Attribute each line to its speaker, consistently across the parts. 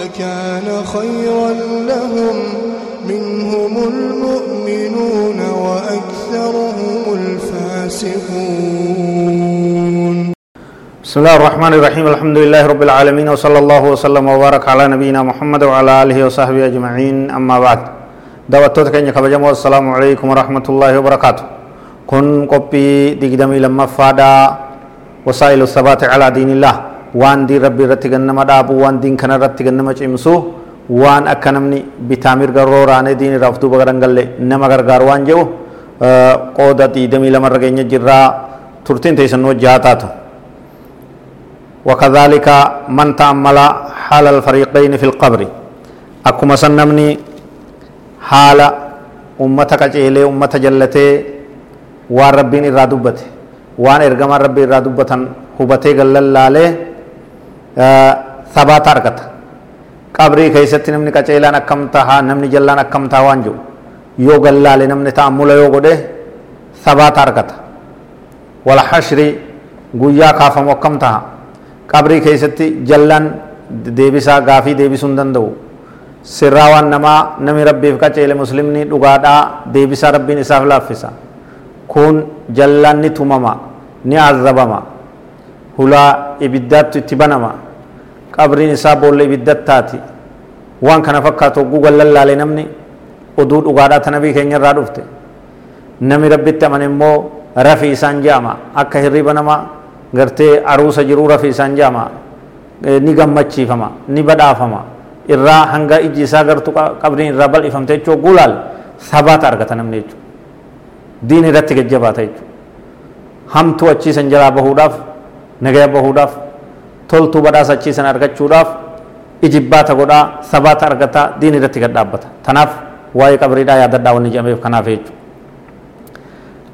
Speaker 1: لكان خيرا لهم منهم المؤمنون وأكثرهم الفاسقون.
Speaker 2: بسم الله الرحمن الرحيم. الحمد لله رب العالمين وصلى الله وسلم وبارك على نبينا محمد وعلى آله وصحبه أجمعين. أما بعد دعوتك كن كبجم والسلام عليكم ورحمة الله وبركاته. كن قبي دقدمي لما فادا وسائل الثبات على دين الله. Waan diin rabbii irratti gannama dhaabu waan diin kana irratti gannama cimsu waan akka namni bitaa mirga rooraanee diin irraa of duuba garangalle nama gargaaru waan jedhu qooda diidamii lamarra geenya jirraa turtiin teessannoo jaha taatu وكذلك من تأمل حال الفريقين في القبر أكما سنمني حال أمتك جيلي أمة جلتي وان ربين إرادوبته وان إرغم ربي إرادوبة هبتي قلل لالي sabaata argata qabrii keessatti namni qaceelaan akkam tahaa namni jallaan akkam tahaa waan jiru yoo gallaale namni ta'ammula yoo godhe sabaata argata wal hashri guyyaa kaafamu akkam taha qabrii keessatti jallaan deebisaa gaafii deebisuu hin danda'u sirraa waan namaa nami rabbiif qaceele muslimni dhugaadhaa deebisaa rabbiin isaaf laaffisa kun jallaan ni tumama ni azabama hulaa ibiddaattu itti banama qabriin isaa boolla ibiddattaati waan kana fakkaatu hogguu gallallaale namni oduu dhugaadhaa ta nabii keenya irraa dhufte nami rabbitti amane immoo rafi isaan je'ama akka hirriba nama gartee aruusa jiruu rafi isaan je'ama ni gammachiifama ni badhaafama irraa hanga iji isaa gartu qabriin irraa bal'ifamte jechuu hogguu laal sabaata argata namni jechuu diin irratti gajjabaata jechuu hamtuu achiisan jalaa bahuudhaaf nagaya bahuudhaaf toltuu badhaasa achiisan argachuudhaaf ijibbaata godhaa sabaata argataa diin irratti gad dhaabbata tanaaf waa'ee qabriidhaa yaadadhaa wanni jedhameef kanaaf jechuudha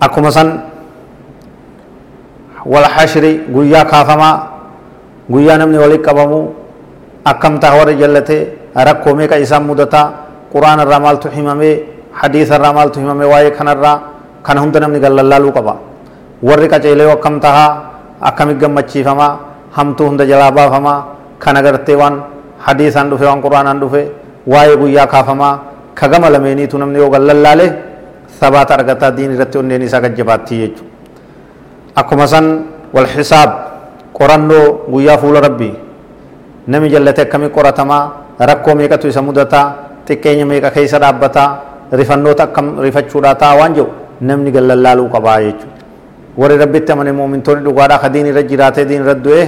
Speaker 2: akkuma san wal hashri guyyaa kaafamaa guyyaa namni walitti qabamu akkam ta'a warri jallatee rakkoo meeqa isaan mudataa quraana irraa maaltu himamee hadiisa irraa maaltu himamee waa'ee kanarraa kana hunda namni gallallaaluu qaba warri qaceelee akkam tahaa akkamit gammachiifamaa hamtuu hunda jalaa baafamaa kan agartee waan hadiisaan dhufe waan quraanaan dhufe waa'ee guyyaa kaafamaa ka gama lameeniitu namni yoo gallallaale sabaata argataa diin irratti onneen isaa gajjabaattii jechuudha akkuma san wal xisaab qorannoo guyyaa fuula rabbii nami jallate akkamii qoratamaa rakkoo meeqatu isa mudataa xiqqeenya meeqa keessa dhaabbataa rifannoota akkam rifachuudhaa ta'a waan jedhu namni gallallaaluu qabaa jechuudha warri rabbitti amane muumintoonni dhugaadhaa ka diin irra jiraatee diin irra du'e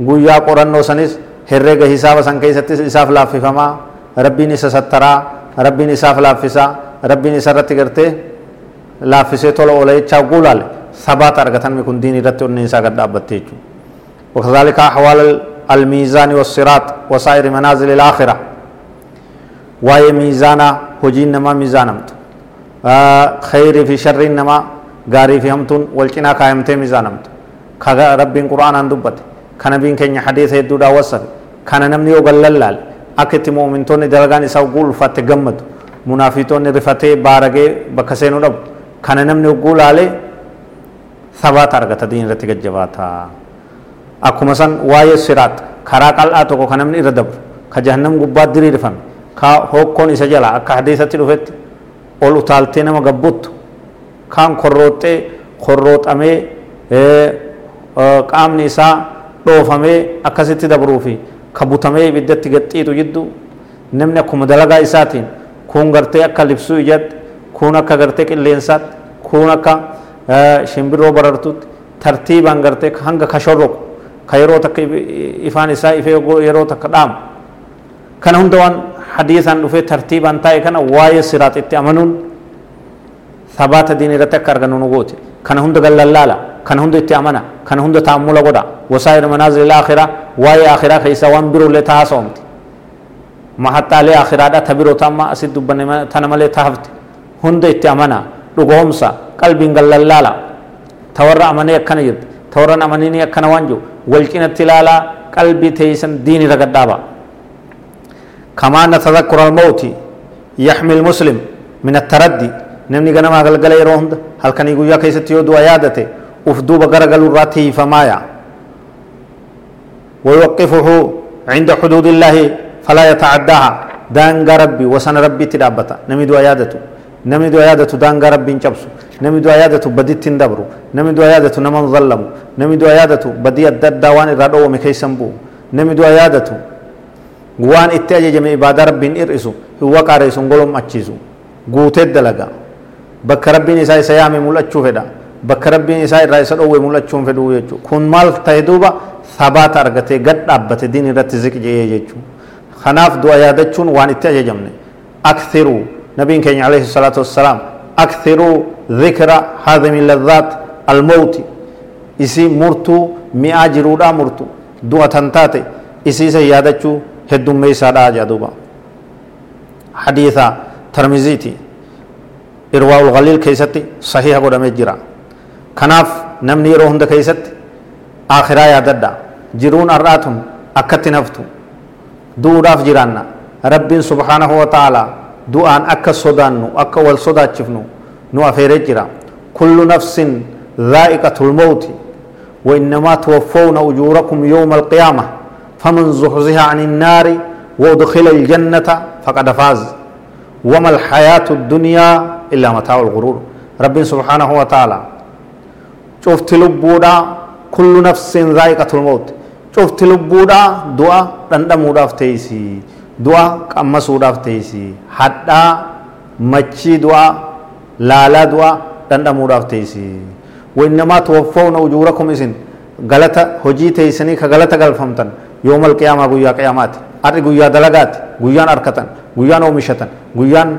Speaker 2: guyyaa qorannoo sanis herreega hisaaba san keessatti isaaf laaffifamaa rabbiin isa sattaraa rabbiin isaaf laaffisaa rabbiin isa irratti gartee laaffisee tola oola jechaa guulaale sabaata argatanmi kun diin irratti onneen isaa gad dhaabbatte jechuudha وكذلك أحوال الميزان والصراط وسائر منازل الآخرة وهي ميزانا هجين نما ميزانمت آه خير في شر نما gaarii fi hamtuun wal cinaa kaayamtee miizaanamtu ka rabbiin quraanaan dubbate ka nabiin keenya hadiisa hedduudhaan wassafe kana namni yoo gallallaale akka itti muumintoonni dalagaan isaa oguu ulfaatte gammadu munaafiitoonni rifatee baaragee bakka seenuu dhabu kana namni oguu laalee sabaata argata diin irratti gajjabaata akkuma san waa'ee siraat karaa qal'aa tokko ka namni irra dabru ka jahannam gubbaa diriirfame ka hokkoon isa jala akka hadiisatti dhufetti ol utaaltee nama gabbuttu kaan korrooxxee korrooxamee qaamni isaa dhoofamee akkasitti dabruu fi ka butamee ibiddatti gaxxiitu jidduu namni akkuma dalagaa isaatiin kun gartee akka libsuu ijatti kun akka gartee qilleensaatti kun akka shimbirroo barartutti tartiibaan gartee hanga ka shorroqu ka yeroo takka ifaan isaa ifee yeroo takka dhaamu kana hunda waan hadiisaan dhufee tartiibaan taa'e kana waa'ee siraaxitti amanuun irratti akka argannu nu goote kana hunda gallallaala kana hunda itti amana kana hunda taammula godha wasaa'ir manaazil akhiraa waa'ee akhiraa keessa waan birollee taasawamti mahaxxaalee akhiraadhaa tabiroo tamma asitti dubbanne tana malee taafte hunda itti amana dhugoomsa qalbiin gallallaala tawarra amanee akkana jirti tawarran amanini akkana waan jiru wal cinatti ilaalaa qalbii teeysan diini ragadhaaba كما أن تذكر الموت يحمي المسلم من التردي نمني غنما غلغل يروند هل كان يقول يا كيست يودو عيادته ufduuba garagalu irraa tiifamaaya ويوقفه عند حدود الله فلا يتعداها. دانغا ربي وسن ربي تدابتا. نمدو عيادته نمدو عيادته دانغا ربي انشبسو نمدو عيادته بديت تندبرو. نمدو عيادته نمن ظلمو. نمدو عيادته بدي الدد وان الرادو مكيسن بو. نمدو عيادته وان اتجه جمع عبادة ربي إرئسو. هو قاريسون قولهم اچيسو قوتت bakka rabbiin isaa isa yaame mul'achuu fedha bakka rabbiin isaa irraa isa dhoowwe mul'achuun fedhu jechuudha kun maal ta'e duuba sabaata argatee gad dhaabbate diin irratti ziqjee jechuudha kanaaf du'a yaadachuun waan itti ajajamne akthiruu nabiin keenya alayhi salaatu wassalaam akthiruu dhikra haadhimi ladhaat almawti isii murtuu mi'aa jiruudhaa murtu du'a tan taate isiisa yaadachuu heddummeessaadhaa jedha duuba hadiisa tarmiziitii irwaa'ul galiil keessatti sahiha godhamee jira kanaaf namni yeroo hunda keessatti akhiraa yaadadha jiruun har'aatun akkatti naftu du'uudhaaf jiraanna rabbiin subhaanahu wa ta'ala du'aan akka sodaannu akka wal sodaachifnu nu afeeree jira kullu nafsin ذائقة الموت وإنما توفون أجوركم يوم القيامة فمن زحزح عن النار وأدخل الجنة فقد فاز وما الحياة الدنيا illaa mataa'ul ghuruur rabbiin subhaanahu wa ta'ala cufti lubbuudha kullu nafsin zaa'iqatul mawt cufti lubbuudha du'a dhandhamuudhaaf teeysi du'a qammasuudhaaf teeysi hadhaa machii du'a laalaa du'a dhandhamuudhaaf teeysi wainnamaa tuwaffawna ujuurakum isin galata hojii teeysanii ka galata galfamtan yoomal qiyaamaa guyyaa qiyaamaati arri guyyaa dalagaati guyyaan arkatan guyyaan oomishatan guyyaan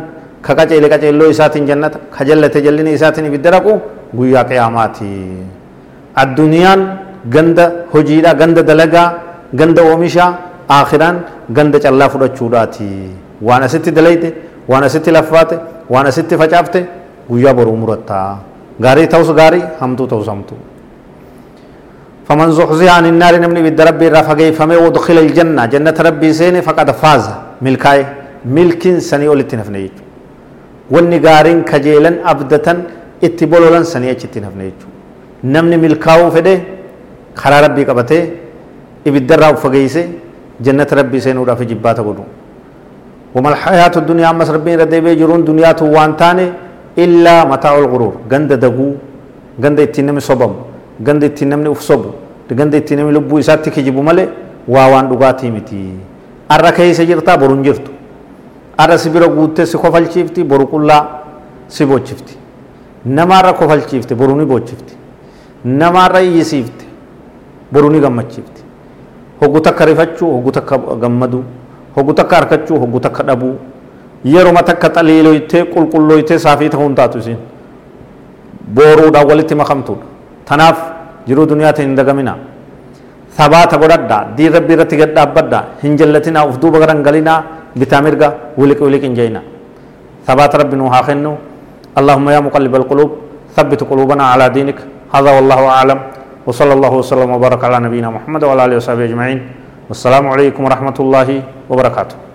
Speaker 2: قويان أومشتن قويان ككاجيل كاجيلو إساتين جنة خجلة جلني إساتين بدرقو guyyaa qiyaamaati addunyaan ganda hojiidha ganda dalagaa ganda oomishaa akhiraan ganda callaa fudhachuudhaati waan asitti dalayte waan asitti laffaate waan asitti facaafte guyyaa boruu murattaa gaarii ta'us gaarii hamtuu ta'us hamtuu فمن زحزح عن النار نمني بد ربي رافقي فمي ودخل الجنة جنة ربي سيني فقد فاز ملكاي ملك سني ولتي وني غارين كجيلن أبدتن itti bololan sanii achitti nafne jechuudha. Namni milkaa'uu fedhe karaa rabbii qabatee ibiddarraa uffageeyse jannata rabbii seenuudhaaf jibbaata godhu. وما الحياة الدنيا أما ربين ردي بيجرون دنيا توان تاني إلا متاع الغرور غند دغو غند اتنم صبم غند اتنم افصب غند اتنم لبو إسات كجبو ملي واوان دغاتي متي أرى كيس جرتا برون أرى سبيرو قوتة سخوفل شفتي برو كلا سبو شفتي namaarra kofalchiifte boruu ni boochifte namaarra iyyisiifte boruu ni gammachiifte hoggu takka rifachuu hoggu takka gammaduu hoggu takka harkachuu hoggu takka dhabuu yeruma takka xaliiloytee qulqulloytee saafii ta'uun taatu isin booruudhaan walitti makamtuudha tanaaf jiruu duniyaata hin dagamina sabaata godhadhaa diin rabbii irratti gad dhaabbadhaa hin jallatinaa uf duuba garan galinaa wiliqi hin jeyna sabaata rabbi nuu haa kennu اللهم يا مقلب القلوب ثبت قلوبنا على دينك. هذا والله أعلم. وصلى الله وسلم وبارك على نبينا محمد وعلى آله وصحبه أجمعين. والسلام عليكم ورحمة الله وبركاته.